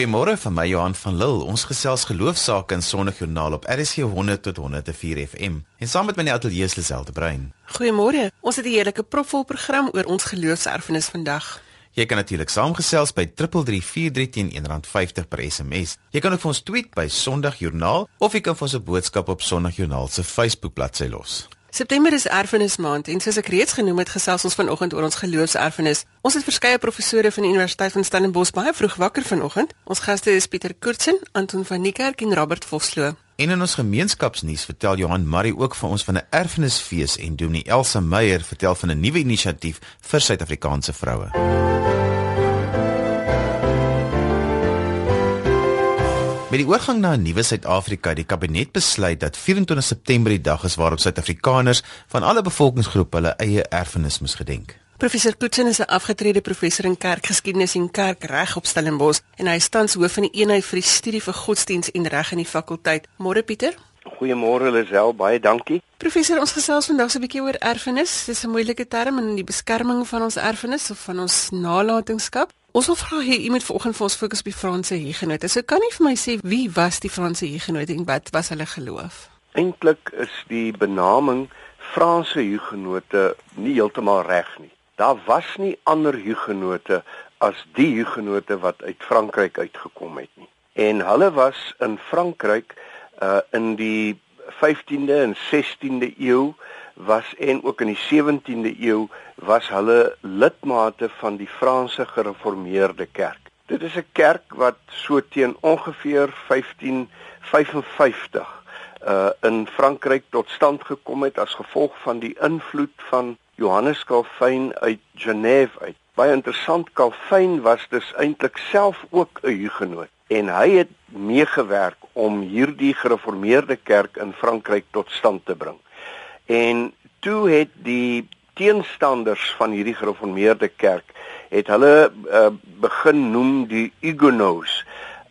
Goeiemôre van my Johan van Lille. Ons gesels geloofsaake in Sondagjoernaal op RSG 100 tot 104 FM. En saam met my in die ateljee is Liselde Brein. Goeiemôre. Ons het 'n heerlike propvol program oor ons geloofserfenis vandag. Jy kan natuurlik saamgesels by 3343 teen R1.50 per SMS. Jy kan ook vir ons tweet by Sondagjoernaal of jy kan vir ons 'n boodskap op Sondagjoernaal se Facebook bladsy los. September is erfenismaand en soos ek reeds genoem het, gesels ons vanoggend oor ons geloofserfenis. Ons het verskeie professore van die Universiteit van Stellenbosch baie vroeg wakker vanoggend. Ons gaste is Pieter Koortsen, Anton van Niekerk en Robert Vosloo. En in ons gemeenskapsnuus vertel Johan Marie ook vir ons van 'n erfenisfees en Dominee Elsa Meyer vertel van 'n nuwe inisiatief vir Suid-Afrikaanse vroue. Met die oorgang na 'n nuwe Suid-Afrika het die kabinet besluit dat 24 September die dag is waarop Suid-Afrikaners van alle bevolkingsgroepe hulle eie erfenis moet gedenk. Professor Koetsen is 'n afgetrede professor in kerkgeskiedenis en kerkreg op Stellenbosch en hy is tans hoof van die eenheid vir die studie vir godsdiens en reg in die fakulteit. Môre Pieter. Goeiemôre Lisel, baie dankie. Professor, ons gesels vandag so 'n bietjie oor erfenis. Dis 'n moeilike term in die beskerming van ons erfenis of van ons nalatenskap. Ons wil vra hier iemand vanoggend vir ons fokus op die Franse Hugenote. So kan jy vir my sê wie was die Franse Hugenote en wat was hulle geloof? Eintlik is die benaming Franse Hugenote nie heeltemal reg nie. Daar was nie ander Hugenote as die Hugenote wat uit Frankryk uitgekom het nie. En hulle was in Frankryk uh in die 15de en 16de eeu was en ook in die 17de eeu was hulle lidmate van die Franse Gereformeerde Kerk. Dit is 'n kerk wat so teen ongeveer 1555 uh in Frankryk tot stand gekom het as gevolg van die invloed van Johannes Calvin uit Genève uit. Baie interessant, Calvin was dus eintlik self ook 'n Hugenoot en hy het meegewerk om hierdie gereformeerde kerk in Frankryk tot stand te bring. En toe het die teenstanders van hierdie gereformeerde kerk het hulle uh, begin noem die Huguenots.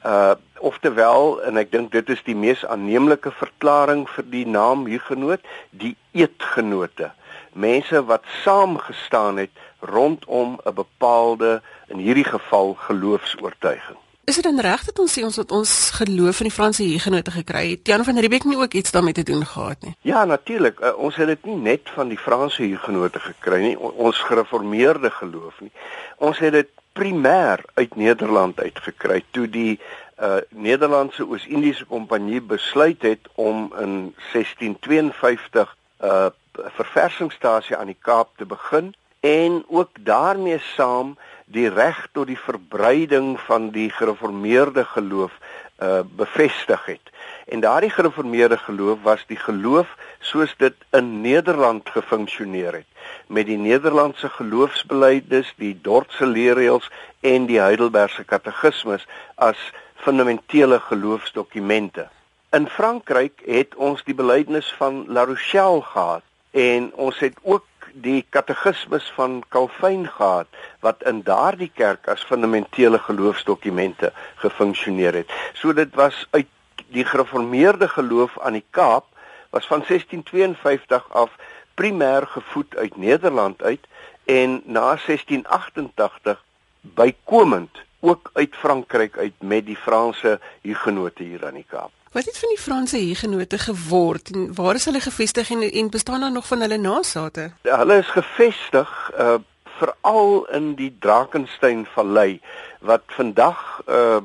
Uh oftewel en ek dink dit is die mees aanneemlike verklaring vir die naam Huguenot, die eetgenote. Mense wat saamgestaan het rondom 'n bepaalde in hierdie geval geloofs-oortuiging. Is dit dan reg dat ons sê ons het ons geloof in die Franse Hugenote gekry? Het Jan van Riebeeck nie ook iets daarmee te doen gehad nie? Ja, natuurlik. Uh, ons het dit nie net van die Franse Hugenote gekry nie, ons gereformeerde geloof nie. Ons het dit primêr uit Nederland uitgekry toe die uh Nederlandse Oos-Indiese Kompanjie besluit het om in 1652 'n uh, verversingsstasie aan die Kaap te begin en ook daarmee saam die reg tot die verbreiding van die gereformeerde geloof uh bevestig het. En daardie gereformeerde geloof was die geloof soos dit in Nederland gefunksioneer het met die Nederlandse geloofsbelijdenis, die Dordtse leerreëls en die Heidelbergse katekismes as fundamentele geloofsdokumente. In Frankryk het ons die belydenis van La Rochelle gehad en ons het ook die katekismes van Calvin gehad wat in daardie kerk as fundamentele geloofsdokumente gefunksioneer het. So dit was uit die gereformeerde geloof aan die Kaap was van 1652 af primêr gevoed uit Nederland uit en na 1688 bykomend ook uit Frankryk uit met die Franse Hugenote hier aan die Kaap. Wat het van die Franse Hugenote geword en waar is hulle gevestig en, en bestaan daar nog van hulle nasate? Ja, hulle is gevestig uh veral in die Drakensberg Vallei wat vandag uh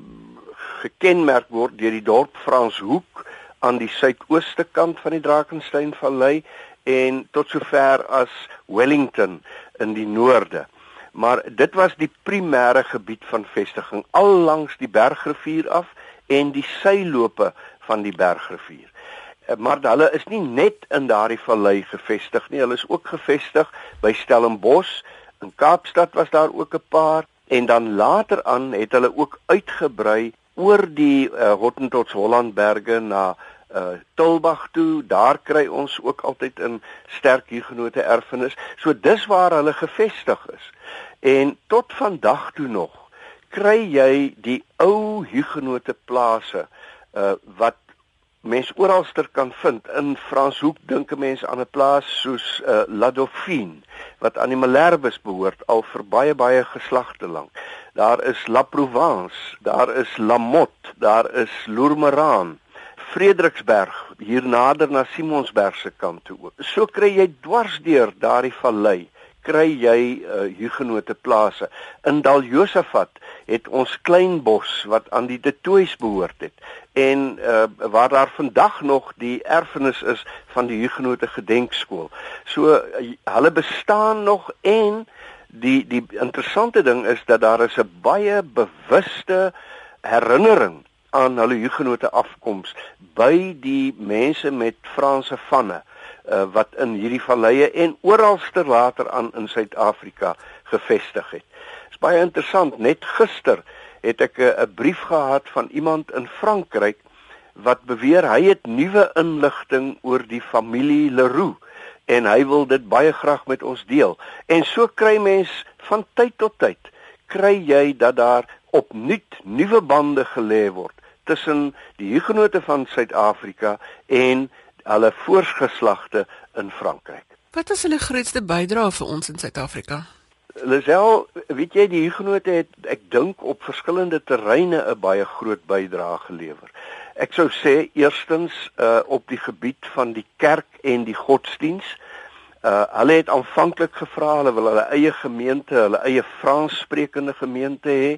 gekenmerk word deur die dorp Franshoek aan die suidooste kant van die Drakensberg Vallei en tot sover as Wellington in die noorde. Maar dit was die primêre gebied van vestiging al langs die Bergrivier af en die seilope van die Bergrivier. Eh, maar hulle is nie net in daardie vallei gevestig nie, hulle is ook gevestig by Stellenbosch, in Kaapstad was daar ook 'n paar en dan later aan het hulle ook uitgebrei oor die uh, Hottentots Hollandberge na uh Tulbag toe, daar kry ons ook altyd in sterk hiergenote erfenis. So dis waar hulle gevestig is. En tot vandag toe nog kry jy die ou hugenote plase uh wat mens oralster kan vind in Franshoek dink 'n mens aan 'n plaas soos uh La Dauphine wat aan die Malherbes behoort al vir baie baie geslagte lank. Daar is La Provence, daar is La Motte, daar is Lourmaran, Frederiksberg hier nader na Simonsberg se kant toe ook. So kry jy dwarsdeur daardie vallei kry jy uh, hugenote plase. In Daljosafat het ons klein bos wat aan die Detoys behoort het en uh, waar daar vandag nog die erfenis is van die hugenote gedenkskool. So uh, hulle bestaan nog en die die interessante ding is dat daar is 'n baie bewuste herinnering aan hulle hugenote afkoms by die mense met Franse vanne uh, wat in hierdie valleie en oralste later aan in Suid-Afrika gevestig het. Dit is baie interessant. Net gister het ek 'n brief gehad van iemand in Frankryk wat beweer hy het nuwe inligting oor die familie Leroux en hy wil dit baie graag met ons deel. En so kry mens van tyd tot tyd kry jy dat daar opnuut nuwe bande gelê word tussen die hugenote van Suid-Afrika en hulle voorgeslagte in Frankryk. Wat is hulle grootste bydrae vir ons in Suid-Afrika? Lisel, weet jy die hugenote het ek dink op verskillende terreine 'n baie groot bydrae gelewer. Ek sou sê eerstens uh op die gebied van die kerk en die godsdiens. Uh hulle het aanvanklik gevra hulle wil hulle eie gemeente, hulle eie Franssprekende gemeente hê.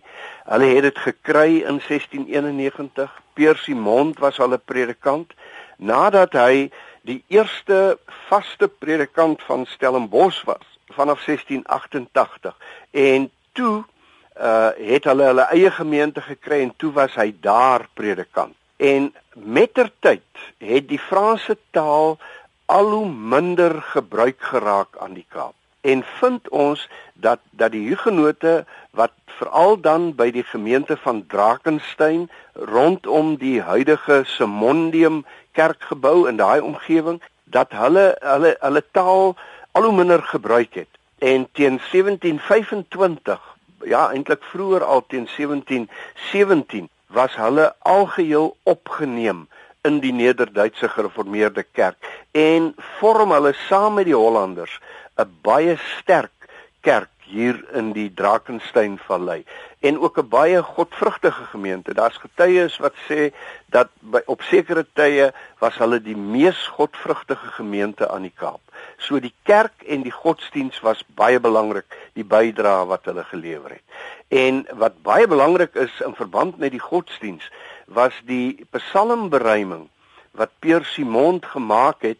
Hulle het dit gekry in 1691. Pierre Simond was hulle predikant nadat hy die eerste vaste predikant van Stellenbosch was vanaf 1688 en toe uh het hulle hulle eie gemeente gekry en toe was hy daar predikant. En mettertyd het die Franse taal al hoe minder gebruik geraak aan die Kaap en vind ons dat dat die hugenote wat veral dan by die gemeente van Drakensberg rondom die huidige Simondium kerkgebou in daai omgewing dat hulle hulle hulle taal al hoe minder gebruik het. En teen 1725 ja eintlik vroeër al teen 1717 was hulle algeheel opgeneem in die Nederduitse Gereformeerde Kerk en vorm hulle saam met die Hollanders 'n baie sterk kerk hier in die Drakensberg Vallei en ook 'n baie godvrugtige gemeente. Daar's getuies wat sê dat by op sekere tye was hulle die mees godvrugtige gemeente aan die Kaap. So die kerk en die godsdiens was baie belangrik, die bydrae wat hulle gelewer het. En wat baie belangrik is in verband met die godsdiens was die psalmberuiming wat Pierre Simond gemaak het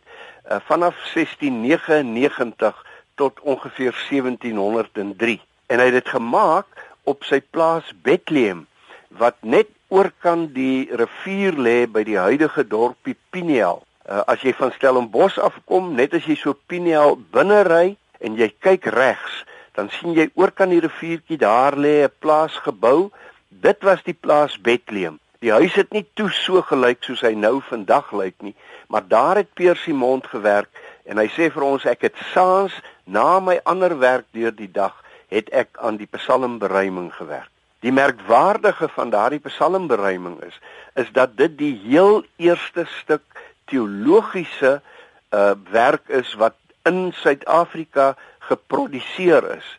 uh, vanaf 1699 tot ongeveer 1703 en hy het dit gemaak op sy plaas Bethlehem wat net oorkant die rivier lê by die huidige dorpie Piniel. Uh, as jy van Stellenbosch afkom, net as jy so Piniel binne ry en jy kyk regs, dan sien jy oorkant die riviertjie daar lê 'n plaas gebou. Dit was die plaas Bethlehem. Die huis het nie toe so gelyk soos hy nou vandag lyk nie, maar daar het Pierre Simond gewerk en hy sê vir ons ek het saans na my ander werk deur die dag het ek aan die psalmberuiming gewerk. Die merkwaardige van daardie psalmberuiming is is dat dit die heel eerste stuk teologiese uh werk is wat in Suid-Afrika geproduseer is.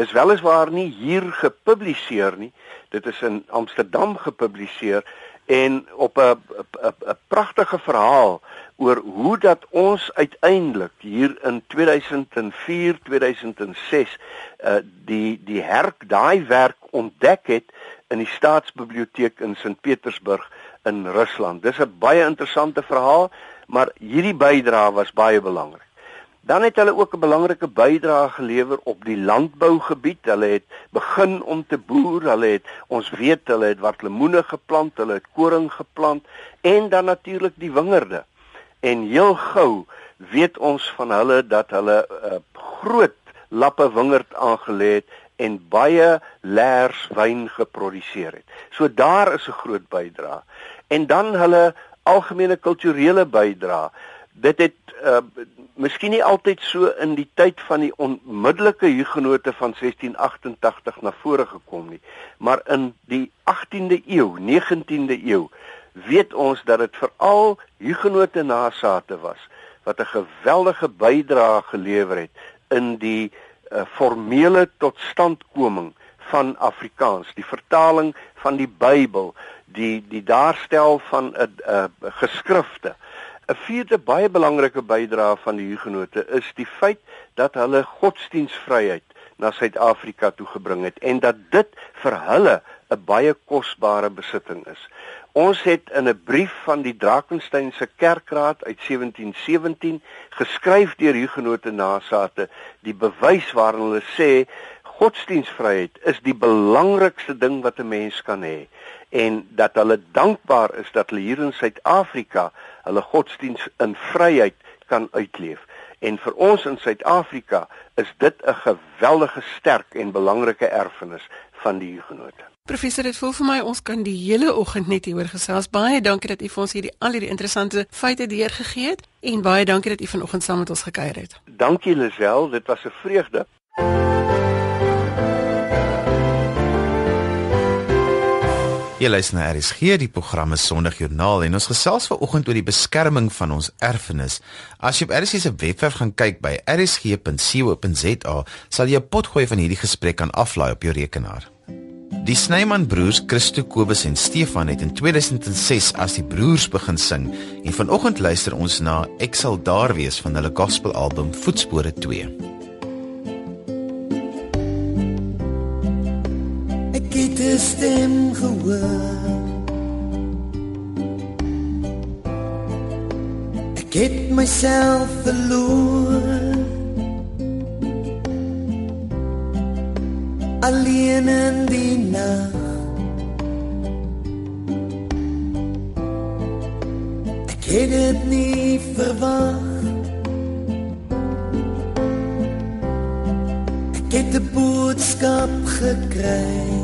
Dis weliswaar nie hier gepubliseer nie. Dit is in Amsterdam gepubliseer en op 'n 'n pragtige verhaal oor hoe dat ons uiteindelik hier in 2004 2006 uh die die herk daai werk ontdek het in die staatsbiblioteek in Sint Petersburg in Rusland. Dis 'n baie interessante verhaal, maar hierdie bydrae was baie belangrik. Dan het hulle ook 'n belangrike bydrae gelewer op die landbougebied. Hulle het begin om te boer. Hulle het ons weet hulle het wat lemoene geplant, hulle het koring geplant en dan natuurlik die wingerde. En heel gou weet ons van hulle dat hulle 'n uh, groot lappe wingerd aangelê het en baie lers wyn geproduseer het. So daar is 'n groot bydrae. En dan hulle algemene kulturele bydrae. Dit het uh, miskien nie altyd so in die tyd van die onmiddellike hugenote van 1688 na vore gekom nie, maar in die 18de eeu, 19de eeu weet ons dat dit veral hugenote nasate was wat 'n geweldige bydrae gelewer het in die uh, formele totstandkoming van Afrikaans, die vertaling van die Bybel, die die daarstel van 'n uh, uh, geskrifte. 'n Vierde baie belangrike bydrae van die Hugenote is die feit dat hulle godsdienstvryheid na Suid-Afrika toe gebring het en dat dit vir hulle 'n baie kosbare besitting is. Ons het in 'n brief van die Drakensbergse Kerkraad uit 1717 geskryf deur Hugenote nasate die bewys waarin hulle sê godsdienstvryheid is die belangrikste ding wat 'n mens kan hê en dat hulle dankbaar is dat hulle hier in Suid-Afrika hulle godsdiens in vryheid kan uitleef. En vir ons in Suid-Afrika is dit 'n geweldige sterk en belangrike erfenis van die Hugenote. Professor, dit voel vir my ons kan die hele oggend net hieroor gesels. Baie dankie dat u vir ons hierdie al hierdie interessante feite deurgegee het en baie dankie dat u vanoggend saam met ons gekuier het. Dankie Lisel, dit was 'n vreugde. Jy luister na RSG, die programme Sondagjoernaal en ons gesels vanoggend oor die beskerming van ons erfenis. As jy op RSG se webwerf gaan kyk by rsg.co.za, sal jy 'n potgooi van hierdie gesprek kan aflaai op jou rekenaar. Die Snyman broers, Christo Kobus en Stefan het in 2006 as die broers begin sing en vanoggend luister ons na Ek sal daar wees van hulle gospelalbum Voetspore 2. Stem gehoor. Ek het myself verloor. Alleen in die nag. Ek het dit nie verwag. Ek het 'n boodskap gekry.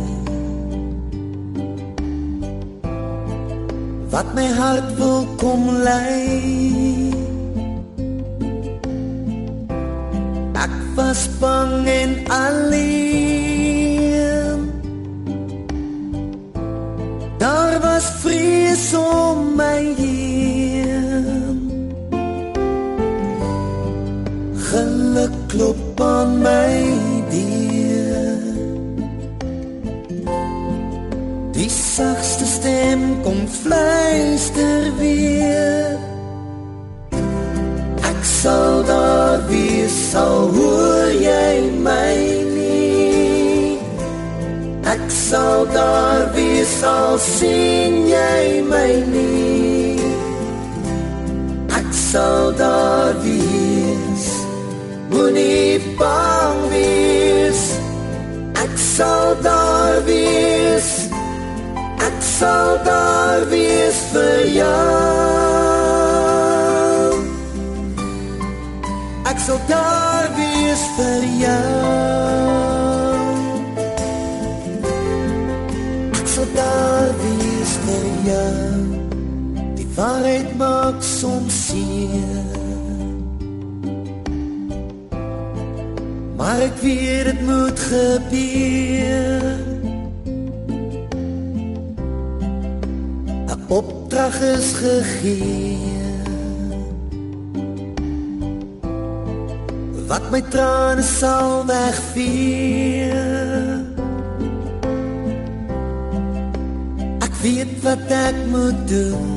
Wat my hart wil kom lei. Ek was bang en alleen. Daar was vrees om my heen. Geluk klop aan my kom fluister weer. Ek sal daar wees sal hoor jy my nie. Ek sal daar wees sal sien jy my nie. Ek sal daar wees moenie bang wees. Ek sal daar wees sal daar wees vir jou. Ek sal daar wees vir jou. Ek sal daar wees vir jou. Die waarheid maak soms seer. Maar ek weet dit moet gebeur opdrag is gegee. Wat my trane sal wegvee. Ek weet wat ek moet doen.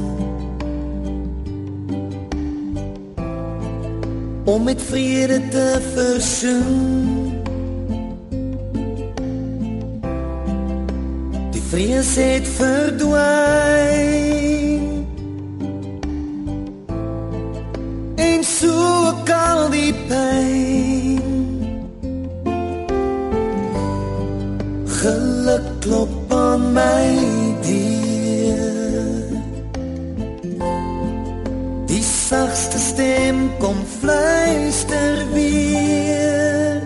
Om met vrede te versoen. Vrees het verdwyn so kal die pyn geluk klop aan my deur die sagste stem kom fluister weer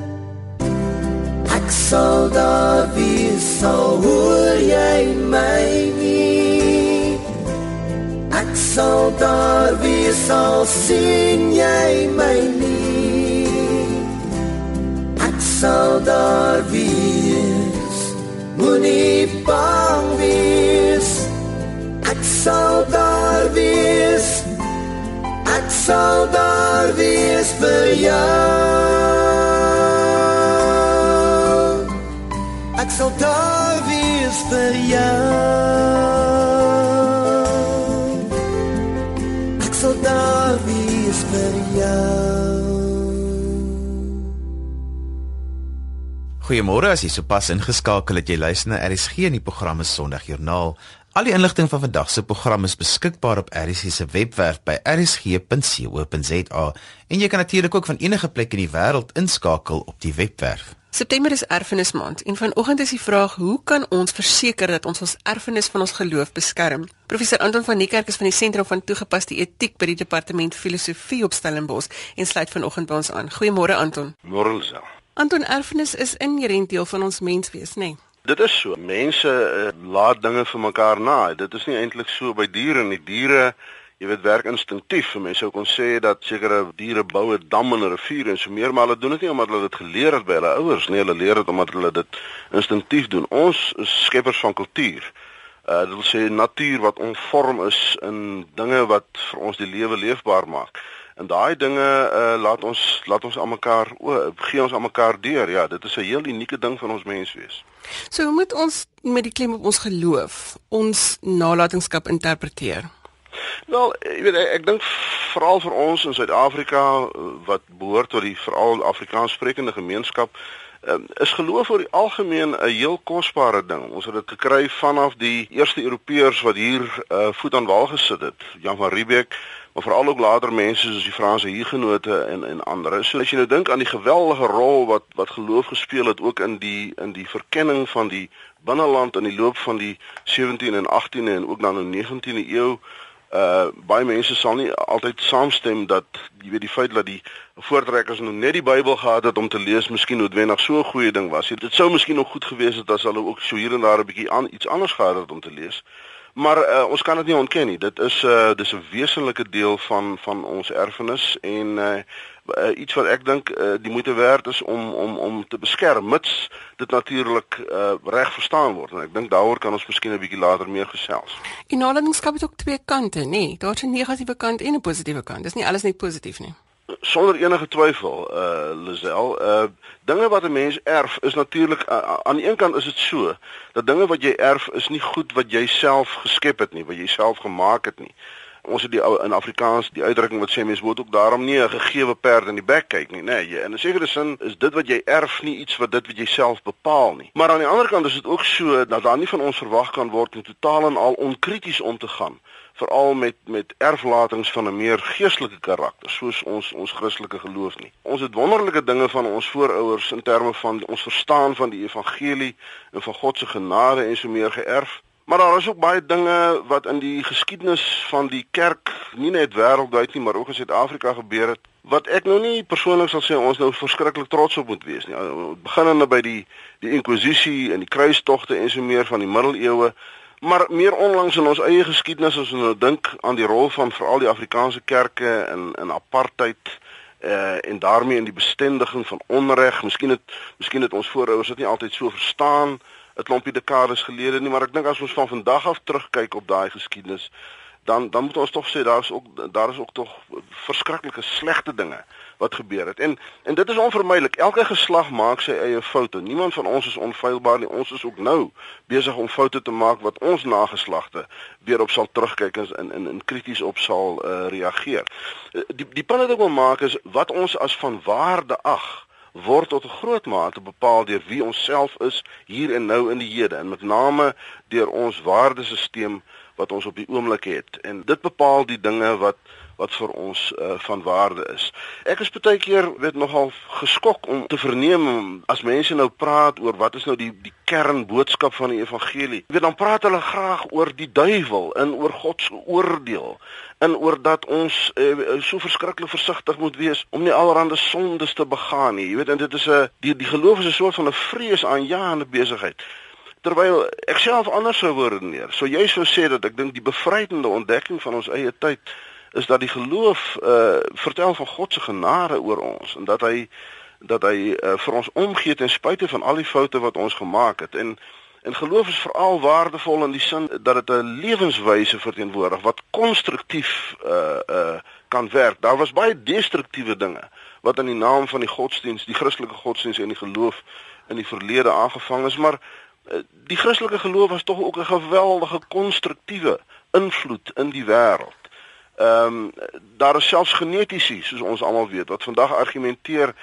ek sal daar wees sal hoor jy my nie. Ek sal daar wees sal sien jy my nie? Ek sal daar wees. Moenie bang wees. Ek sal daar wees. Ek sal daar wees vir jou. Ek sal daar wees vir jou. Goeiemôre as jy sopas ingeskakel het. Jy luister na RSG in die programme Sondagjoernaal. Al die inligting van vandag se program is beskikbaar op RSG se webwerf by rsg.co.za en jy kan natuurlik ook van enige plek in die wêreld inskakel op die webwerf. September is erfenismaand en vanoggend is die vraag: hoe kan ons verseker dat ons ons erfenis van ons geloof beskerm? Professor Anton van Niekerk is van die Sentrum van Toegepaste Etiek by die Departement Filosofie op Stellenbosch en sluit vanoggend by ons aan. Goeiemôre Anton. Môre self. Anton, erfenis is inherënt deel van ons menswees, nê? Nee? Dit is so. Mense uh, laat dinge vir mekaar na. Dit is nie eintlik so by diere nie. Diere, jy weet, werk instinktief. Mense sou kon sê dat sekere diere bou 'n dam in 'n rivier en so meer, maar hulle doen dit nie omdat hulle dit geleer het by hulle ouers nie. Hulle leer dit omdat hulle dit instinktief doen. Ons is skeppers van kultuur. Uh dit wil sê natuur wat onvorm is in dinge wat vir ons die lewe leefbaar maak. En daai dinge uh laat ons laat ons aan mekaar o, gee ons aan mekaar deur. Ja, dit is 'n heel unieke ding van ons menswees. So hoe moet ons met die klem op ons geloof ons nalatenskap interpreteer? Wel, jy weet ek, ek dink veral vir ons in Suid-Afrika wat behoort tot die veral Afrikaans sprekende gemeenskap um, is geloof oor die algemeen 'n heel kosbare ding. Ons het dit gekry vanaf die eerste Europeërs wat hier uh, voet aan wal gesit het. Jan van Riebeeck maar veral ook later mense soos die Franse hiergenote en en ander. So as jy nou dink aan die geweldige rol wat wat geloof gespeel het ook in die in die verkenning van die binneland in die loop van die 17 en 18e en ook dan die 19de eeu uh baie mense sal nie altyd saamstem dat jy weet die feit dat die voortrekkers nou net die Bybel gehad het om te lees miskien noodwendig so 'n goeie ding was. Dit sou miskien nog goed gewees het as hulle ook so hier en daar 'n bietjie aan iets anders gehad het om te lees. Maar uh, ons kan dit nie ontken nie. Dit is 'n uh, dis 'n wesenlike deel van van ons erfenis en uh, uh, iets wat ek dink uh, die moeite werd is om om om te beskerm mits dit natuurlik uh, reg verstaan word. En ek dink daaroor kan ons miskien 'n bietjie later meer gesels. En nalatenskap het ook twee kante, nê? Nee, Daar's 'n negatiewe kant en 'n positiewe kant. Dis nie alles net positief nie sonder enige twyfel uh Lisel uh dinge wat 'n mens erf is natuurlik uh, aan die een kant is dit so dat dinge wat jy erf is nie goed wat jy self geskep het nie wat jy self gemaak het nie ons het die ou in Afrikaans die uitdrukking wat sê mens moet ook daarom nie 'n gegeewe perd in die bek kyk nie nê nee, in 'n sekere sin is dit wat jy erf nie iets wat dit wat jy self bepaal nie maar aan die ander kant is dit ook so dat daar nie van ons verwag kan word om totaal en al onkrities om te gaan veral met met erflatings van 'n meer geestelike karakter soos ons ons Christelike geloof nie. Ons het wonderlike dinge van ons voorouers in terme van ons verstaan van die evangelie en van God se genade en so meer geërf. Maar daar is ook baie dinge wat in die geskiedenis van die kerk nie net wêreldwyd nie, maar ook in Suid-Afrika gebeur het wat ek nou nie persoonlik sal sê ons nou verskriklik trots op moet wees nie. Beginnende by die die inkwisisie en die kruistogte en so meer van die middeleeue Maar meer onlangs in ons eie geskiedenis as ons nou dink aan die rol van veral die Afrikaanse kerke in in apartheid uh en daarmee in die bestendiging van onreg. Miskien het miskien het ons voorouers dit nie altyd so verstaan 'n klompie dekades gelede nie, maar ek dink as ons van vandag af terugkyk op daai geskiedenis, dan dan moet ons tog sê daar is ook daar is ook tog verskriklike slegte dinge wat gebeur het. En en dit is onvermydelik. Elke geslag maak sy eie foute. Niemand van ons is onfeilbaar nie. Ons is ook nou besig om foute te maak wat ons nageslagte weer op sal terugkyk en in in, in krities op sal uh, reageer. Die die punt wat ek wil maak is wat ons as van waarde ag word tot 'n groot mate bepaal deur wie ons self is hier en nou in die hede en met name deur ons waardesisteem wat ons op die oomblik het. En dit bepaal die dinge wat wat vir ons uh, van waarde is. Ek is baie keer weet nogal geskok om te verneem as mense nou praat oor wat is nou die die kernboodskap van die evangelie. Jy weet dan praat hulle graag oor die duiwel en oor God se oordeel en oor dat ons uh, so verskriklik versigtig moet wees om nie allerlei sondes te begaan nie. Jy weet en dit is 'n die die geloof is 'n soort van 'n vrees aan jaande besigheid terwyl ek self anders sou word neer. So jy sou sê dat ek dink die bevrydende ontdekking van ons eie tyd is dat die geloof uh vertel van God se genade oor ons en dat hy dat hy uh, vir ons omgee ten spyte van al die foute wat ons gemaak het. En en geloof is veral waardevol in die sin dat dit 'n lewenswyse verteenwoordig wat konstruktief uh uh kan werk. Daar was baie destruktiewe dinge wat in die naam van die godsdiens, die Christelike godsdiens en die geloof in die verlede aangevang is, maar Eh, die Christelike geloof was tog ook 'n geweldige konstruktiewe invloed in die wêreld. Ehm um, daar is selfs genetiese, soos ons almal weet, wat vandag argumenteer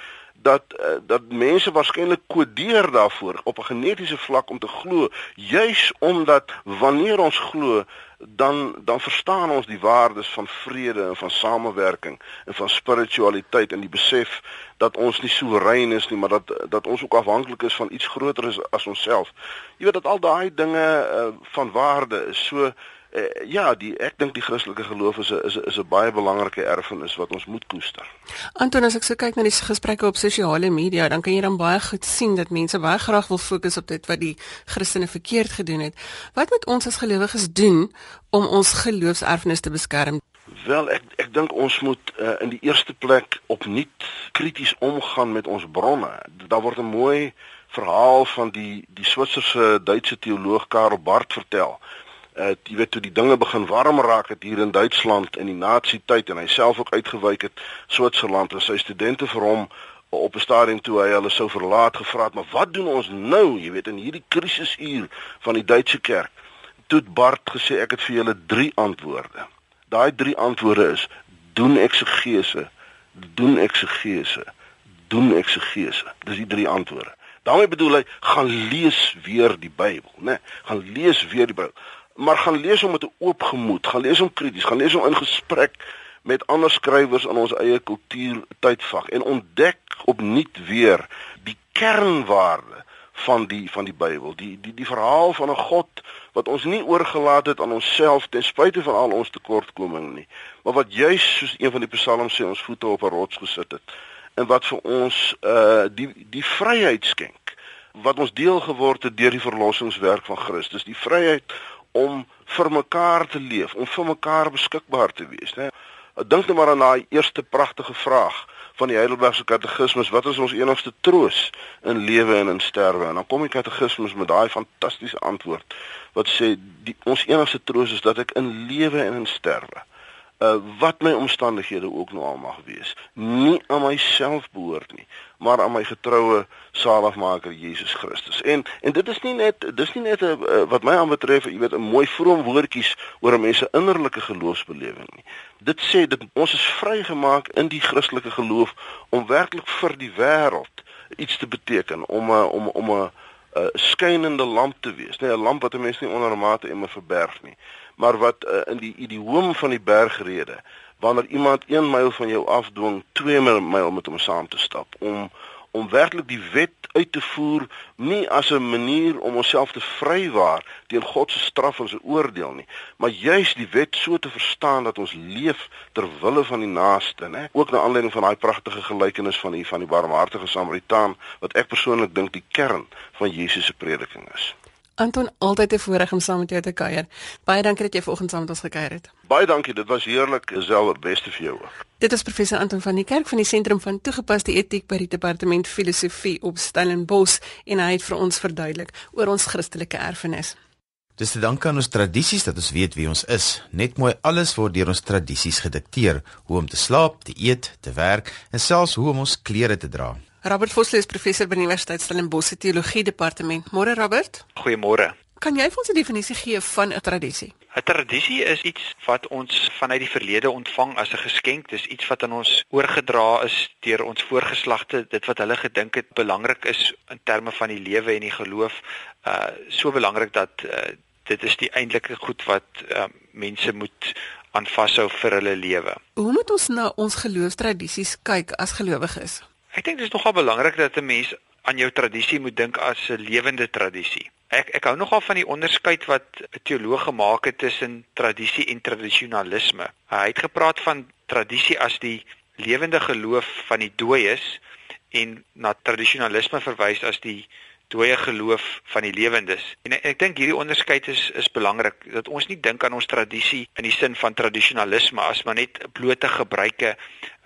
dat uh, dat mense waarskynlik kodeer daarvoor op 'n genetiese vlak om te glo juis omdat wanneer ons glo dan dan verstaan ons die waardes van vrede en van samewerking en van spiritualiteit en die besef dat ons nie soewerein is nie maar dat dat ons ook afhanklik is van iets groter as, as onsself. Jy weet dat al daai dinge uh, van waarde is. So Uh, ja, die ek dink die Christelike geloof is 'n is 'n is 'n baie belangrike erfenis wat ons moet koester. Anton, as ek so kyk na die gesprekke op sosiale media, dan kan jy dan baie goed sien dat mense baie graag wil fokus op dit wat die Christene verkeerd gedoen het. Wat moet ons as gelowiges doen om ons geloofserfenis te beskerm? Wel, ek ek dink ons moet uh, in die eerste plek opnuut krities omgaan met ons bronne. Daar word 'n mooi verhaal van die die Switserse Duitse teoloog Karl Barth vertel uh jy weet toe die dinge begin warm raak het hier in Duitsland in die nazi tyd en hy self ook uitgewyk het Switserland en sy studente vir hom op 'n stadium toe hy hulle sou verlaat gevra het maar wat doen ons nou? Jy weet in hierdie krisisuur van die Duitse kerk toe Bart gesê ek het vir julle drie antwoorde. Daai drie antwoorde is doen eksegese doen eksegese doen eksegese dis die drie antwoorde. Daarmee bedoel hy gaan lees weer die Bybel nê gaan lees weer die Bybel maar gaan lees hom met 'n oop gemoed, gaan lees hom krities, gaan lees hom in gesprek met ander skrywers in ons eie kultuur tydvak en ontdek opnuut weer die kernwaarde van die van die Bybel, die die die verhaal van 'n God wat ons nie oorgelaat het aan onsself ten spyte van al ons tekortkominge nie, maar wat juis soos een van die psalms sê ons voete op 'n rots gesit het en wat vir ons uh die die vryheid skenk wat ons deel geword het deur die verlossingswerk van Christus, die vryheid om vir mekaar te leef, om vir mekaar beskikbaar te wees, né? Dink net maar aan daai eerste pragtige vraag van die Heidelbergse Katekismus, wat is ons enigste troos in lewe en in sterwe? En dan kom die Katekismus met daai fantastiese antwoord wat sê die ons enigste troos is dat ek in lewe en in sterwe uh, wat my omstandighede ook nou al mag wees, nie aan myself behoort nie, maar aan my getroue saligmaker Jesus Christus. En en dit is nie net dis nie net 'n uh, wat my aanbetref, jy weet 'n mooi vroom woordjies oor 'n mens se innerlike geloofsbelewing nie. Dit sê dit ons is vrygemaak in die Christelike geloof om werklik vir die wêreld iets te beteken, om 'n om om 'n 'n skynende lamp te wees, nee, 'n lamp wat 'n mens nie onder 'n mate immer verberg nie maar wat uh, in die idioom van die bergrede wanneer iemand 1 myl van jou afdwing 2 myl met hom saam te stap om om werklik die wet uit te voer nie as 'n manier om onsself te vrywaar teen God se straf en se oordeel nie maar juis die wet so te verstaan dat ons leef ter wille van die naaste nê ook na aanleiding van daai pragtige gelykenis van die van die barmhartige Samaritaan wat ek persoonlik dink die kern van Jesus se prediking is Anton, altyd 'n voorreg om saam met jou te kuier. Baie dankie dat jy vanoggend saam met ons gekuier het. Baie dankie, dit was heerlik. Selfe beste vir jou. Dit is professor Anton van die Kerk van die Sentrum van Toegepaste Etiek by die Departement Filosofie op Stellenbosch en hy het vir ons verduidelik oor ons Christelike erfenis. Dis te danke aan ons tradisies dat ons weet wie ons is. Net mooi alles word deur ons tradisies gedikteer, hoe om te slaap, te eet, te werk en selfs hoe om ons klere te dra. Robert Vosloo is professor by Universiteit Stellenbosch se teologie departement. Môre Robert. Goeiemôre. Kan jy vir ons 'n definisie gee van 'n tradisie? 'n Tradisie is iets wat ons vanuit die verlede ontvang as 'n geskenk. Dis iets wat aan ons oorgedra is deur ons voorgeslagte, dit wat hulle gedink het belangrik is in terme van die lewe en die geloof. Uh so belangrik dat uh, dit is die eintlike goed wat uh, mense moet aan vashou vir hulle lewe. Hoe moet ons na ons geloofstradisies kyk as gelowiges? Ek dink dit is nogal belangrik dat 'n mens aan jou tradisie moet dink as 'n lewende tradisie. Ek ek hou nogal van die onderskeid wat 'n teoloog gemaak het tussen tradisie en tradisionalisme. Hy het gepraat van tradisie as die lewende geloof van die dooies en na tradisionalisme verwys as die dooie geloof van die lewendes. En ek, dink hierdie onderskeid is is belangrik dat ons nie dink aan ons tradisie in die sin van tradisionalisme as maar net blote gebruike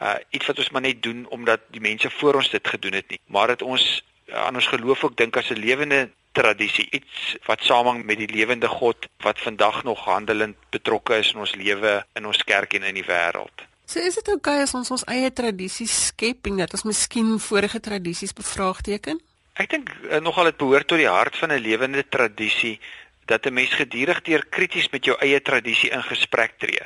uh iets wat ons maar net doen omdat die mense voor ons dit gedoen het nie, maar dat ons uh, aan ons geloof ook dink as 'n lewende tradisie, iets wat samehang met die lewende God wat vandag nog handelend betrokke is in ons lewe, in ons kerk en in die wêreld. So is dit oukei okay as ons ons eie tradisies skep en dat ons miskien vorige tradisies bevraagteken? Ek dink uh, nogal dit behoort tot die hart van 'n lewende tradisie dat 'n mens gedurig deur krities met jou eie tradisie in gesprek tree.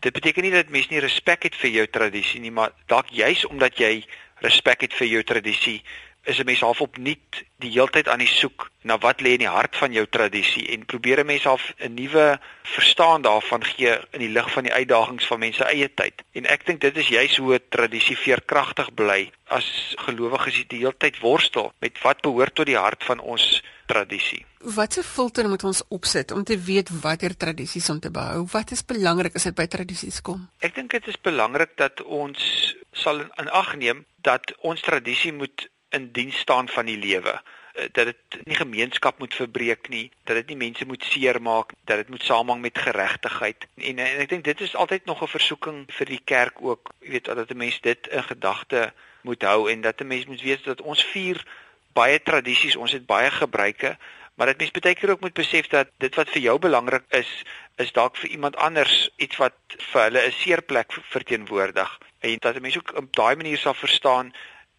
Dit beteken nie dat mense nie respek het vir jou tradisie nie, maar dalk juis omdat jy respek het vir jou tradisie, is 'n mens half opnuut die heeltyd aan die soek na wat lê in die hart van jou tradisie en probeer 'n mens half 'n nuwe verstaan daarvan gee in die lig van die uitdagings van mense eie tyd. En ek dink dit is juis hoe 'n tradisie veerkragtig bly as gelowiges die heeltyd worstel met wat behoort tot die hart van ons tradisie. Watse filter moet ons opsit om te weet watter tradisies om te behou? Wat is belangrik as dit by tradisies kom? Ek dink dit is belangrik dat ons sal in ag neem dat ons tradisie moet in diens staan van die lewe eh, dat dit nie gemeenskap moet verbreek nie, dat dit nie mense moet seermaak, dat dit moet samehang met geregtigheid. En, en ek dink dit is altyd nog 'n versoeking vir die kerk ook, jy weet, dat 'n mens dit in gedagte moet hou en dat 'n mens moet weet dat ons vier baie tradisies, ons het baie gebruike, maar dit mens baie keer ook moet besef dat dit wat vir jou belangrik is, is dalk vir iemand anders iets wat vir hulle 'n seerplek verteenwoordig. En dat 'n mens ook op daai manier sal verstaan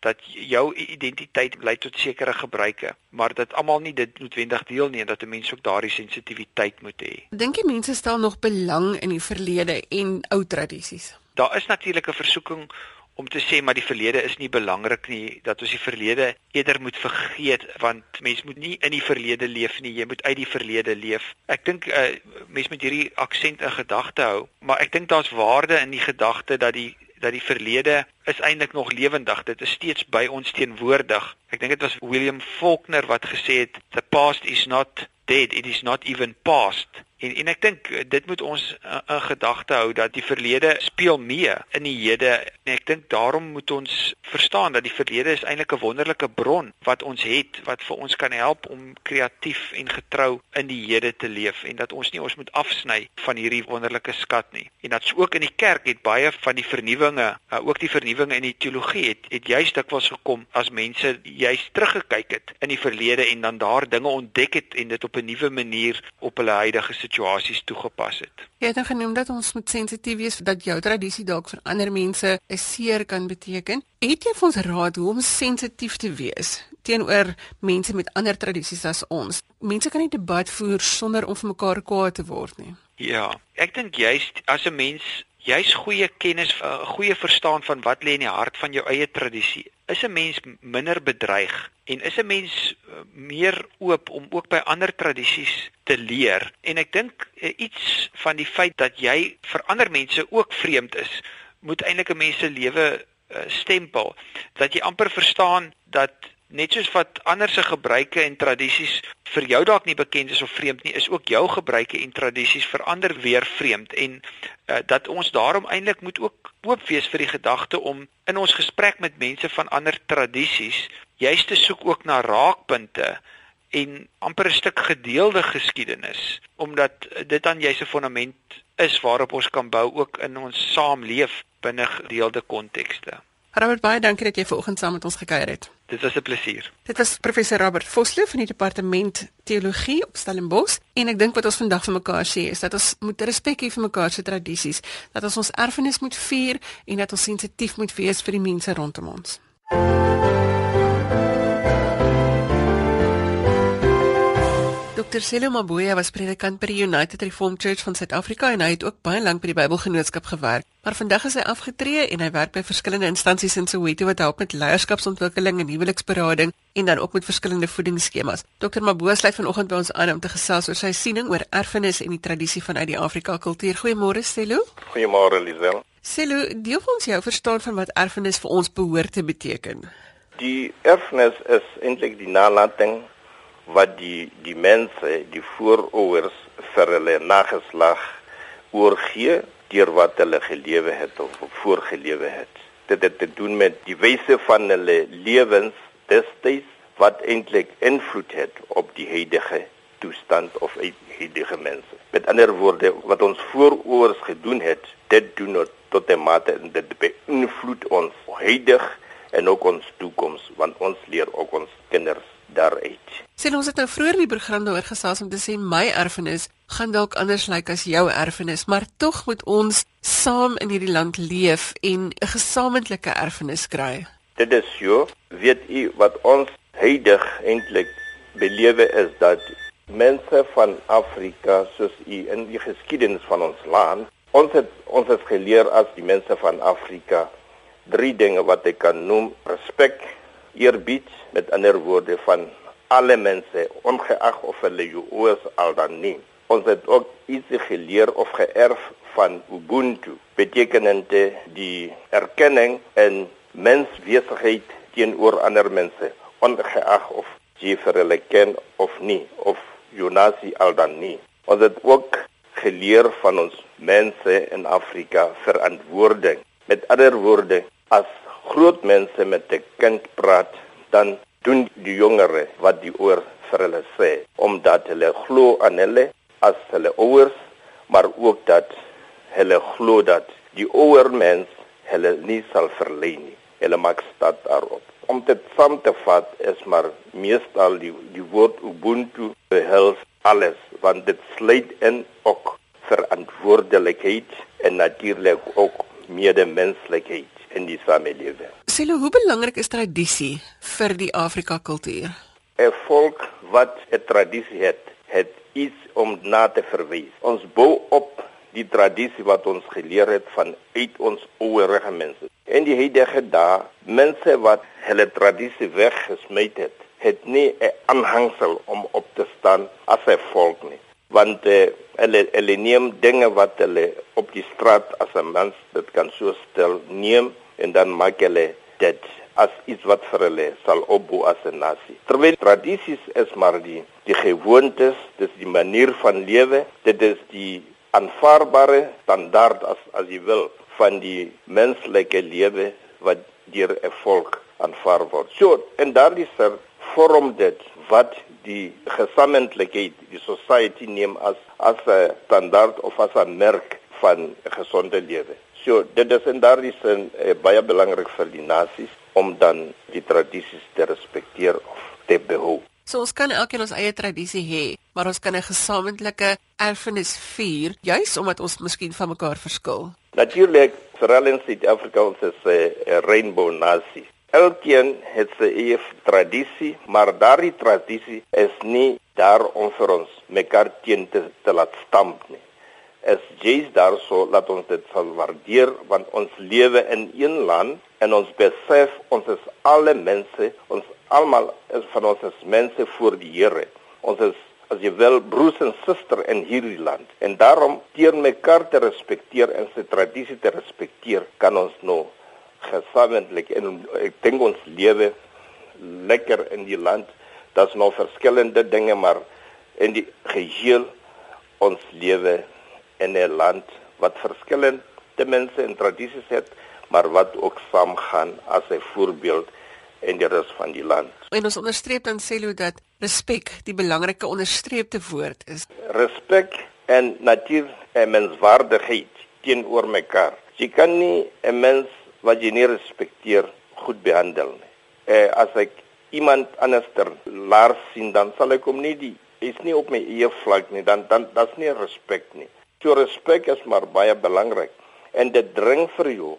dat jou identiteit lei tot sekere gebruike, maar dat almal nie dit noodwendig deel nie en dat 'n mens ook daardie sensitiwiteit moet hê. Dink jy mense stel nog belang in die verlede en ou tradisies? Daar is natuurlik 'n versoeking om te sê maar die verlede is nie belangrik nie dat ons die verlede eerder moet vergeet want mens moet nie in die verlede leef nie jy moet uit die verlede leef ek dink uh, mens moet hierdie aksent in gedagte hou maar ek dink daar's waarde in die gedagte dat die dat die verlede is eintlik nog lewendig. Dit is steeds by ons teenwoordig. Ek dink dit was William Faulkner wat gesê het the past is not dead, it is not even past. En en ek dink eh, dit moet ons uh, in gedagte hou dat die verlede speel mee in die hede en ek dink daarom moet ons verstaan dat die verlede is eintlik 'n wonderlike bron wat ons het wat vir ons kan help om kreatief en getrou in die hede te leef en dat ons nie ons moet afsny van hierdie wonderlike skat nie. En dat so ook in die kerk het baie van die vernuwinge, uh, ook die vernuwinge in die teologie het het juis dikwels gekom as mense juis teruggekyk het in die verlede en dan daar dinge ontdek het en dit op 'n nuwe manier op hulle huidige situasies toegepas het. Jy het nou genoem dat ons moet sensitief wees dat jou tradisie dalk vir ander mense 'n seer kan beteken. Het jy vir ons raad hoe om sensitief te wees teenoor mense met ander tradisies as ons? Mense kan nie debat voer sonder om vir mekaar kwaad te word nie. Ja, ek dink juist as 'n mens juis goeie kennis, 'n uh, goeie verstaan van wat lê in die hart van jou eie tradisie. Is 'n mens minder bedreig en is 'n mens uh, meer oop om ook by ander tradisies te leer. En ek dink uh, iets van die feit dat jy vir ander mense ook vreemd is, moet eintlik 'n mens se lewe uh, stempel dat jy amper verstaan dat net soos wat ander se gebruike en tradisies vir jou dalk nie bekend is of vreemd nie, is ook jou gebruike en tradisies vir ander weer vreemd en uh, dat ons daarom eintlik moet ook oop wees vir die gedagte om in ons gesprek met mense van ander tradisies juist te soek ook na raakpunte en amper 'n stuk gedeelde geskiedenis omdat dit dan 'n fondament is waarop ons kan bou ook in ons saamleef binne gedeelde kontekste. Robert baie dankie dat jy vanoggend saam met ons gekuier het. Dit was 'n plesier. Dit was professor Robert Vosloo van die departement teologie op Stellenbosch en ek dink wat ons vandag vir mekaar sê is dat ons moet respek hê vir mekaar se tradisies, dat ons ons erfenis moet vier en dat ons sensitief moet wees vir die mense rondom ons. Dr. Selo Maboya was predikant by die United Reformed Church van Suid-Afrika en hy het ook baie lank by die Bybelgenootskap gewerk. Maar vandag is hy afgetree en hy werk by verskillende instansies in Soweto wat help met leierskapsontwikkeling en huweliksberading en dan ook met verskillende voedingsskemas. Dr. Maboya sluit vanoggend by ons aan om te gesels oor sy siening oor erfenis en die tradisie vanuit die Afrika kultuur. Goeiemôre Selo. Goeiemôre Lisel. Selo, deel ons jou verstaan van wat erfenis vir ons behoort te beteken. Die erfenis is eintlik die nalatiging wat die die mense, die voorouers vir hulle nageslag oorgee deur wat hulle gelewe het of voorgelewe het. Dit het te doen met die wyse van hulle lewens destyds wat eintlik invloed het op die huidige toestand of huidige mense. Met ander woorde, wat ons voorouers gedoen het, dit doen tot 'n mate en dit beïnvloed ons huidig en ook ons toekoms want ons leer ook ons kinders daaruit. Sien ons het nou vroeër in die program daaroor gesels om te sê my erfenis gaan dalk anders lyk as jou erfenis, maar tog moet ons saam in hierdie land leef en 'n gesamentlike erfenis kry. Dit is so, weet u wat ons heidig eintlik belewe is dat mense van Afrika soos u in die geskiedenis van ons land Ons het ons het geleer as die mense van Afrika drie dinge wat ek kan noem: respek, eerbied, met ander woorde van alle mense, ongeag of hulle Joos al dan nie. Ons het ook iets geleer of geërf van Ubuntu, betekenende die erkenning en menswesigheid teenoor ander mense, ongeag of jy vir hulle ken of nie of Jonasi al dan nie. Ons het ook geleer van ons mense in Afrika verantwoording. Met ander woorde, as groot mense met 'n kind praat, dan doen die jongere wat die oor vir hulle sê, omdat hulle glo aan hulle as hulle ouers, maar ook dat hulle glo dat die ouer mens hulle nie sal verlei nie. Hulle maak stad daarop. Om dit saam te vat is maar meestal die die woord ubuntu behels alles want dit sluit in ook verantwoordelikheid en natuurlik ook medemenslikheid in die samelewing. Selo, hoe belangrik is tradisie vir die Afrika kultuur? 'n Volk wat 'n tradisie het, het iets om na te verwys. Ons bou op die tradisie wat ons geleer het van uit ons ouerige mense. En die huidige dae, mense wat hulle tradisie weggesmy het, het nie 'n aanhangsel om op te staan as 'n volk nie want uh, hulle hulle neem dinge wat hulle op die straat as 'n mens dit kan so stel neem en dan maak hulle dit as iets wat vir hulle sal opbou as 'n nasie. Terwyl tradisies is maar die die gewoontes, dis die manier van lewe, dit is die aanvaarbare standaard as as jy wil van die menslike lewe wat deur 'n volk aanvaar word. So, en daardie ser vorm dit wat die gesamentlikheid die society neem as as 'n standaard of as 'n merk van 'n gesonde lewe. So dit is in daardie sin eh, baie belangrik vir die nasies om dan die tradisies te respekteer of te behou. So ons kan elkeen ons eie tradisie hê, maar ons kan 'n gesamentlike erfenis vier, juis omdat ons miskien van mekaar verskil. Natuurlik, veral in Suid-Afrika ons is 'n rainbow nasie. Elkeen het sy eie tradisie, maar daardie tradisie is nie daar om vir ons mekaar teen te, te laat stamp nie. Es jy's daar so laat ons dit sal waardeer want ons lewe in een land en ons besef ons is alle mense, ons almal is van ons is mense voor die Here. Ons is as jy wil broers en susters in hierdie land en daarom teenoor mekaar te respekteer en sy tradisie te respekteer kan ons nou gesamentlik en ek dink ons lewe lekker in die land. Daar's nog verskillende dinge maar in die geheel ons lewe in 'n land wat verskillende mense en tradisies het, maar wat ook saamgaan as 'n voorbeeld in die res van die land. En ons onderstreep dan sê hulle dat respek die belangrike onderstreepte woord is. Respek en natuur en menswaardigheid teenoor mekaar. Jy kan nie 'n mens wat jy nie respekteer goed behandel nie. Eh as ek iemand anders ter laer sien dan sal ek hom nie die is nie op my eie vlak nie dan dan dat's nie respek nie. So respek is maar baie belangrik en dit dring vir jou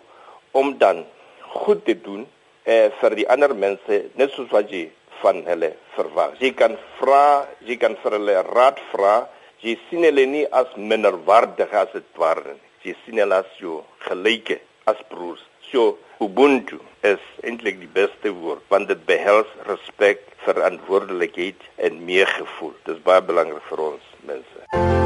om dan goed te doen eh vir die ander mense net soos wat jy van hulle verwag. Jy kan vra, jy kan vir hulle raad vra. Jy sien hulle nie as minderwaardig as dit ware nie. Jy sien hulle as jou gelyke as broers. So Ubuntu is eintlik die beste woord want dit behels respek, verantwoordelikheid en meegevoel. Dit is baie belangrik vir ons mense.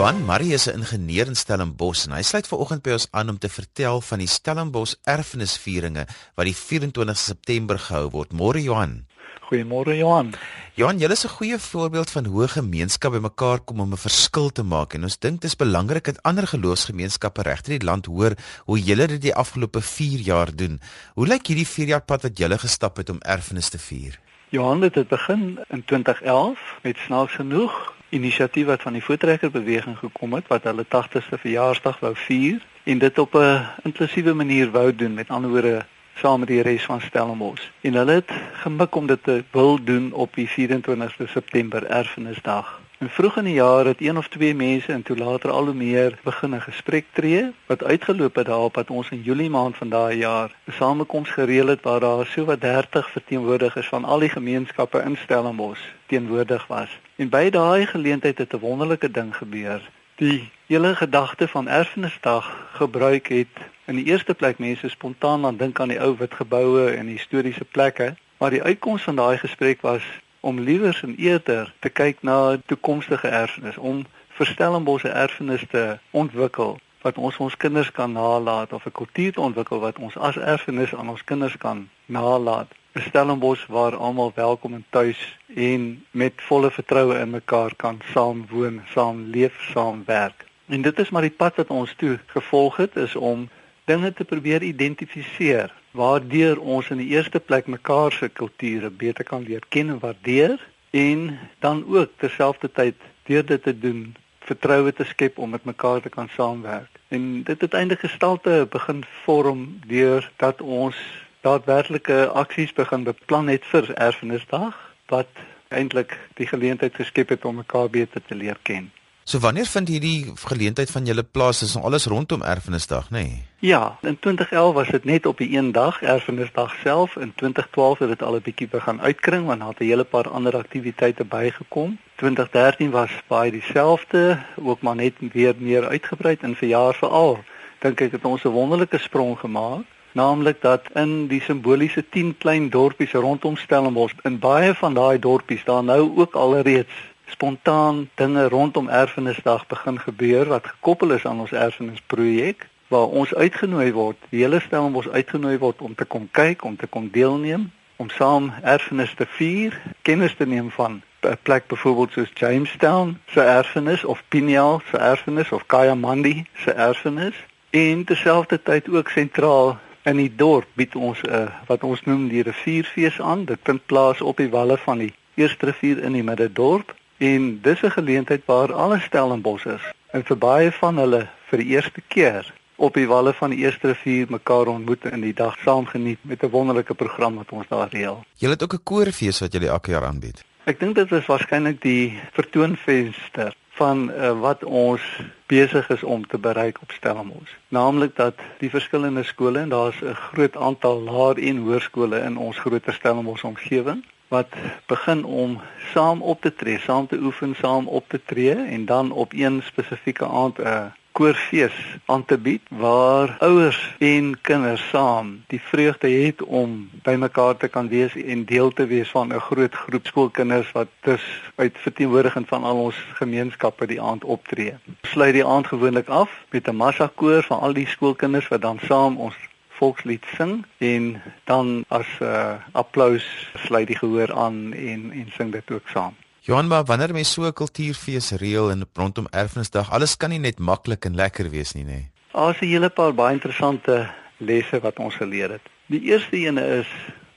Johan Marie is 'n ingenieur in Stellenbosch en hy sluit vanoggend by ons aan om te vertel van die Stellenbosch erfenisvieringe wat die 24 September gehou word. Môre Johan. Goeiemôre Johan. Johan, julle is 'n goeie voorbeeld van hoe gemeenskappe bymekaar kom om 'n verskil te maak en ons dink dit is belangrik dat ander geloofsgemeenskappe regter die land hoor hoe julle dit die afgelope 4 jaar doen. Hoe lyk hierdie 4 jaar pad wat julle gestap het om erfenis te vier? Johan, dit het begin in 2011 met snaaks genoeg inisiatief wat van die voetrekkerbeweging gekom het wat hulle 80ste verjaarsdag wou vier en dit op 'n inklusiewe manier wou doen met ander woorde saam met die res van Stellenbosch. En hulle het gemik om dit te wil doen op die 24ste September Erfenisdag. En vroeg in die jaar het een of twee mense en toe later al hoe meer begin 'n gesprek tree wat uitgeloop het daarop dat ons in Julie maand van daai jaar 'n samekoms gereël het waar daar so wat 30 verteenwoordigers van al die gemeenskappe in Stellenbosch teenwoordig was. En by daai geleentheid het 'n wonderlike ding gebeur. Die hele gedagte van erfenisdag gebruik het in die eerste plek mense spontaan aan dink aan die ou wit geboue en historiese plekke, maar die uitkoms van daai gesprek was om liewers en eerder te kyk na toekomstige erfenis om verstellenbosse erfenis te ontwikkel wat ons ons kinders kan nalaat of 'n kultuur te ontwikkel wat ons as erfenis aan ons kinders kan nalaat. 'n Stellenbos waar almal welkom en tuis en met volle vertroue in mekaar kan saam woon, saam leef, saam werk. En dit is maar die pad wat ons toe gevolg het is om dinge te probeer identifiseer waardeur ons in die eerste plek mekaar se kulture beter kan leer ken en waardeer en dan ook terselfdertyd deur dit te doen vertroue te skep om met mekaar te kan saamwerk. En dit het eintlik gestalte begin vorm deur dat ons daadwerklike aksies begin beplan het vir erfenisdag wat eintlik die geleentheid geskep het om mekaar beter te leer ken. So wanneer vind hierdie geleentheid van julle plaas is alles rondom erfenisdag, nê? Nee? Ja, in 2011 was dit net op die een dag, erfenisdag self. In 2012 het dit al 'n bietjie begin uitkring want daar het 'n hele paar ander aktiwiteite bygekom. 2013 was baie dieselfde, ook maar net weer meer uitgebrei en vir jaar veral. Dink ek het ons 'n wonderlike sprong gemaak naamlik dat in die simboliese 10 klein dorpies rondom Stellenbosch in baie van daai dorpies daar nou ook alreeds spontaan dinge rondom erfenisdag begin gebeur wat gekoppel is aan ons erfenisprojek waar ons uitgenooi word, die hele stel ons uitgenooi word om te kom kyk, om te kom deelneem, om saam erfenis te vier, kennis te neem van 'n plek byvoorbeeld soos Jamestown se erfenis of Pineal se erfenis of Kayamandi se erfenis. En terselfdertyd ook sentraal in die dorp bied ons 'n uh, wat ons noem die rivierfees aan. Dit vind plaas op die walle van die Eerste rivier in die middedorp En dis 'n geleentheid waar alle Stellenbosch is en vir baie van hulle vir die eerste keer op die walle van die Eerste Rivier mekaar ontmoet en die dag saam geniet met 'n wonderlike program wat ons daar reël. Julle het ook 'n koorfees wat julle elke jaar aanbied. Ek dink dit is waarskynlik die vertoonvenster van uh, wat ons besig is om te bereik op Stellenbosch. Naamlik dat die verskillende skole en daar's 'n groot aantal laer en hoërskole in ons groter Stellenbosch omgewing wat begin om saam op te tree, saam te oefen, saam op te tree en dan op een spesifieke aand 'n koorfees aan te bied waar ouers en kinders saam die vreugde het om bymekaar te kan wees en deel te wees van 'n groot groep skoolkinders wat dus uit verteenwoordiging van al ons gemeenskappe die aand optree. Sluit die aand gewoonlik af met 'n massa koor van al die skoolkinders wat dan saam ons volkslied sing en dan as 'n uh, applous sluit die gehoor aan en en sing dit ook saam. Johan, maar wanneer mens so 'n kultuurfees reël en rondom Erfenisdag, alles kan nie net maklik en lekker wees nie, nê? Nee. Daar's 'n hele paar baie interessante lesse wat ons geleer het. Die eerste een is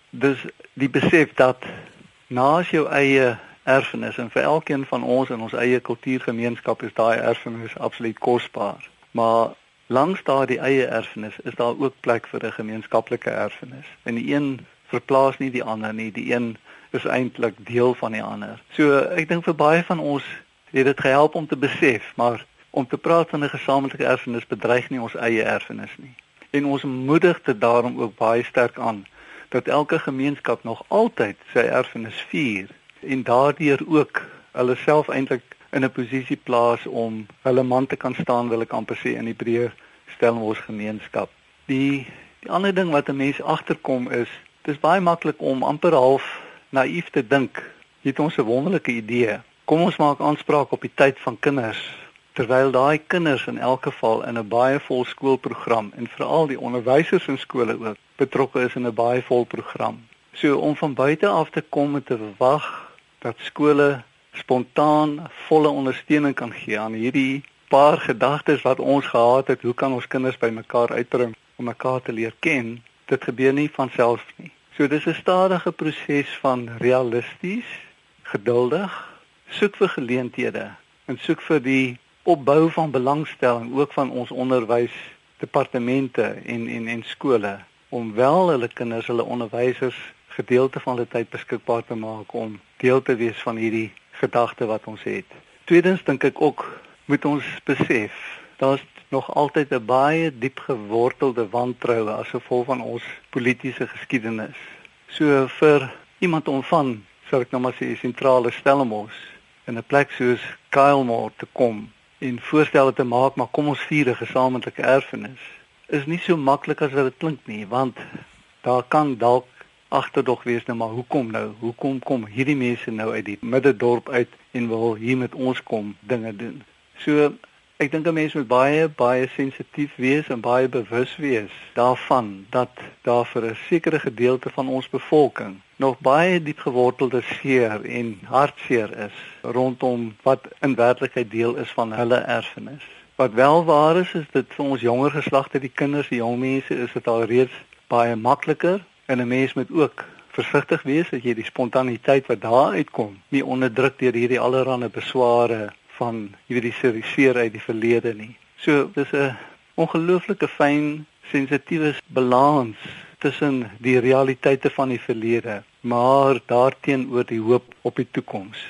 dis die besef dat na jou eie erfenis en vir elkeen van ons in ons eie kultuurgemeenskap is daai erfenis absoluut kosbaar. Maar Langs daardie eie erfenis is daar ook plek vir 'n gemeenskaplike erfenis. En die een verplaas nie die ander nie, die een is eintlik deel van die ander. So ek dink vir baie van ons het dit gehelp om te besef, maar om te praat van 'n gesamentlike erfenis bedreig nie ons eie erfenis nie. En ons moedig dit daarom ook baie sterk aan dat elke gemeenskap nog altyd sy erfenis vier en daardeur ook hulle self eintlik in 'n posisie plaas om hulle man te kan staan wil ek amper sê in die breë Stellenbosch gemeenskap. Die die ander ding wat 'n mens agterkom is, dis baie maklik om amper half naïef te dink. Het ons 'n wonderlike idee. Kom ons maak aanspraak op die tyd van kinders terwyl daai kinders in elk geval in 'n baie vol skoolprogram en veral die onderwysers in skole ook betrokke is in 'n baie vol program. So om van buite af te kom met te verwag dat skole spontaan volle ondersteuning kan gee aan hierdie paar gedagtes wat ons gehad het, hoe kan ons kinders bymekaar uitbring om mekaar te leer ken? Dit gebeur nie van self nie. So dis 'n stadige proses van realisties, geduldig, soek vir geleenthede en soek vir die opbou van belangstelling ook van ons onderwysdepartemente en en en skole om wel hulle kinders, hulle onderwysers gedeelte van hulle tyd beskikbaar te maak om deel te wees van hierdie gedagte wat ons het. Tweedens dink ek ook moet ons besef daar's nog altyd 'n baie diep gewortelde wantroue as gevolg van ons politieke geskiedenis. So vir iemand om van, sou ek nou maar sê, sentrale Stellenbosch in 'n plek soos Kylemore te kom en voorstelle te maak, maar kom ons vier 'n gesamentlike erfenis. Is nie so maklik as wat dit klink nie, want daar kan dalk agterdog wees nou maar hoekom nou? Hoekom kom hierdie mense nou uit die middedorp uit en wil hier met ons kom dinge doen? So ek dink 'n mens moet baie baie sensitief wees en baie bewus wees daarvan dat daar vir 'n sekere gedeelte van ons bevolking nog baie diep gewortelde seer en hartseer is rondom wat in werklikheid deel is van hulle erfenis. Wat wel waar is is dit vir ons jonger geslagte, die kinders, die jong mense is dit al reeds baie makliker en 'n mens moet ook versigtig wees dat jy die spontaniteit wat daar uitkom nie onderdruk deur hierdie allerlei besware van hierdie seer uit die verlede nie. So dis 'n ongelooflike fyn sensitiewe balans tussen die realiteite van die verlede, maar daarteenoor die hoop op die toekoms.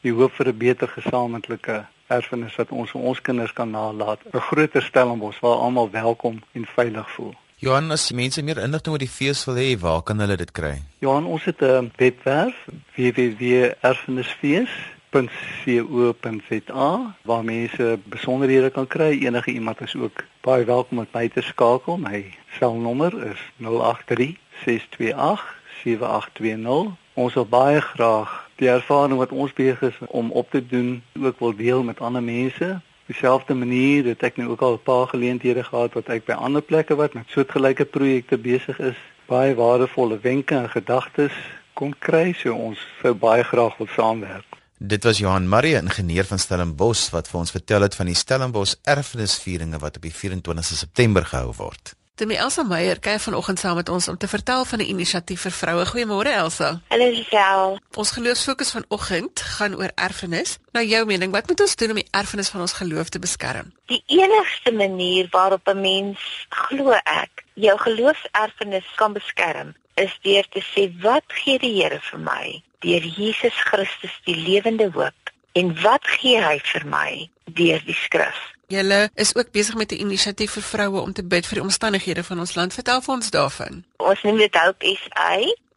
Die hoop vir 'n beter gesamentlike erfenis wat ons vir ons kinders kan nalat. 'n Groter Stellenbosch waar almal welkom en veilig voel. Johan, as mense meer inligting oor die fees wil hê, waar kan hulle dit kry? Johan, ons het 'n webwerf www.erfenisfees.co.za waar mense besonderhede kan kry. Enige iemand is ook baie welkom om by te skakel. My selnommer is 083 628 7820. Ons wil baie graag die ervaring wat ons besig is om op te doen ook wil deel met ander mense. Dieselfde manier het ek nou ook al 'n paar geleenthede gehad wat ek by ander plekke wat met soortgelyke projekte besig is, baie waardevolle wenke en gedagtes kon kry. So ons sou baie graag wil saamwerk. Dit was Johan Marie, ingenieur van Stellenbosch wat vir ons vertel het van die Stellenbosch erfenisvieringe wat op die 24ste September gehou word. Demi Elsa Meyer kyk vanoggend saam met ons om te vertel van 'n inisiatief vir vroue. Goeiemôre Elsa. Hallo Giselle. Ons geloofsfokus vanoggend gaan oor erfenis. Nou jou mening, wat moet ons doen om die erfenis van ons geloof te beskerm? Die enigste manier waarop 'n mens glo ek jou geloofserfenis kan beskerm, is deur te sê wat gee die Here vir my? Deur Jesus Christus die lewende hoop. En wat gee hy vir my deur die skrif? Julle is ook besig met 'n inisiatief vir vroue om te bid vir die omstandighede van ons land. Vertel vir ons daarvan. Ons noem dit Hope SA.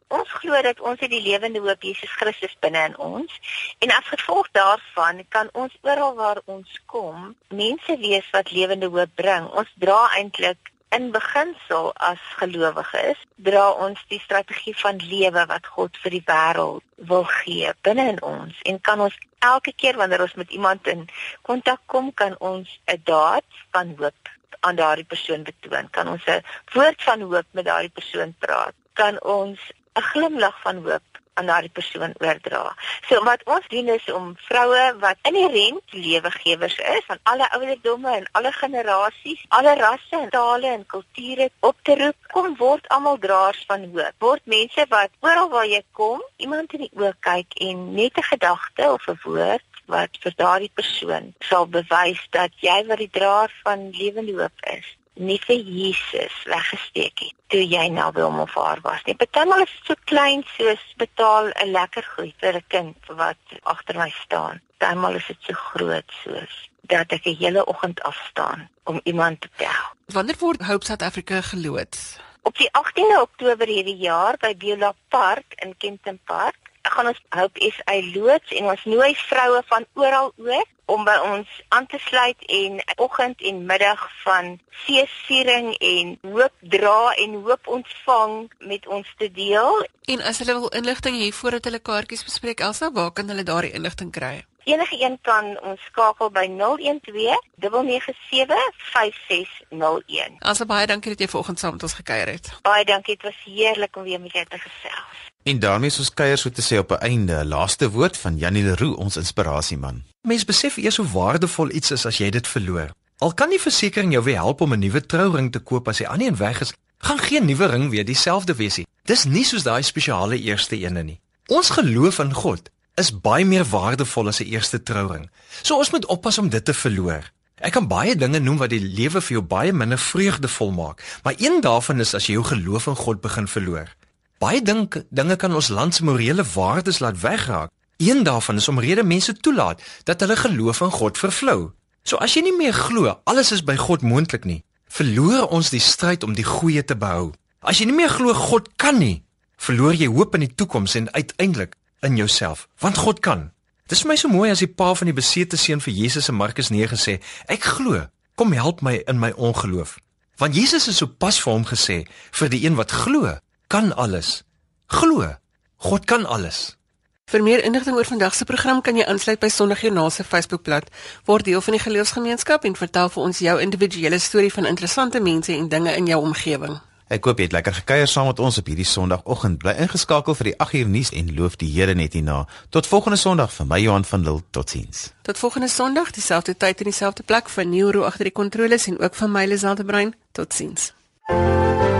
Ons glo dat ons het die lewende hoop Jesus Christus binne in ons en as gevolg daarvan kan ons oral waar ons kom mense wees wat lewende hoop bring. Ons dra eintlik in beginsel as gelowiges dra ons die strategie van lewe wat God vir die wêreld wil gee binne in ons. En kan ons elke keer wanneer ons met iemand in kontak kom kan ons 'n daad van hoop aan daardie persoon betoon. Kan ons 'n woord van hoop met daardie persoon praat. Kan ons 'n glimlag van hoop aan daardie persoon oordra. So wat ons doen is om vroue wat inherënt lewegewers is van alle ouderdomme en alle generasies, alle rasse en tale en kulture op te roep, kom word almal draers van hoop. Word mense wat oral waar jy kom, iemand in die oë kyk en net 'n gedagte of 'n woord wat vir daardie persoon sal bewys dat jy wat die draer van lewende hoop is nie vir Jesus weggesteek het toe jy nou wil hom of haar was nie. Partymal is dit so klein soos betaal 'n lekker goed vir 'n kind wat agter my staan. Partymal is dit so groot soos dat ek 'n hele oggend afstaan om iemand te bel. Wanneer word Hope South Africa geloods? Op die 18de Oktober hierdie jaar by Beulah Park in Kenton Park gaan ons Hope SA loods en ons nooi vroue van oral oor om by ons aan te sluit en oggend en middag van feesviering en hoop dra en hoop ontvang met ons te deel. En as hulle wil inligting hê voordat hulle kaartjies bespreek, Elsa, waar kan hulle daardie inligting kry? Enige een kan ons skakel by 012 997 5601. Elsa, baie dankie dat jy vanoggend saam met ons gekuier het. Baie dankie, dit was heerlik om weer met jou te gesels. En daarmee is ons kuier so te sê op 'n einde. Laaste woord van Janie Leroux, ons inspirasieman. Mens besef eers hoe waardevol iets is as jy dit verloor. Al kan die versekerings jou weer help om 'n nuwe trouring te koop as hy aan een weg is, gaan geen nuwe ring weer dieselfde wees nie. Dis nie soos daai spesiale eerste ene nie. Ons geloof in God is baie meer waardevol as 'n eerste trouring. So ons moet oppas om dit te verloor. Ek kan baie dinge noem wat die lewe vir jou baie minder vreugdevol maak, maar een daarvan is as jy jou geloof in God begin verloor. Baie dink dinge kan ons land se morele waardes laat wegraak. Een daarvan is omrede mense toelaat dat hulle geloof in God vervlou. So as jy nie meer glo alles is by God moontlik nie, verloor ons die stryd om die goeie te behou. As jy nie meer glo God kan nie, verloor jy hoop in die toekoms en uiteindelik in jouself, want God kan. Dis vir my so mooi as die pa van die besete seun vir Jesus in Markus 9 sê, ek glo, kom help my in my ongeloof. Want Jesus het sopas vir hom gesê, vir die een wat glo, kan alles. Glo, God kan alles. Vir meer inligting oor vandag se program kan jy aansluit by Sondagjoernaal se Facebookblad. Word deel van die geloofsgemeenskap en vertel vir ons jou individuele storie van interessante mense en dinge in jou omgewing. Ek koop jy het lekker gekuier saam met ons op hierdie Sondagoggend. Bly ingeskakel vir die 8 uur nuus en loof die Here net hierna. Tot volgende Sondag vir my Johan van Lille. Totsiens. Tot volgende Sondag, dieselfde tyd en dieselfde plek vir Neuro agter die kontroles en ook van my Liselde Brein. Totsiens. thank you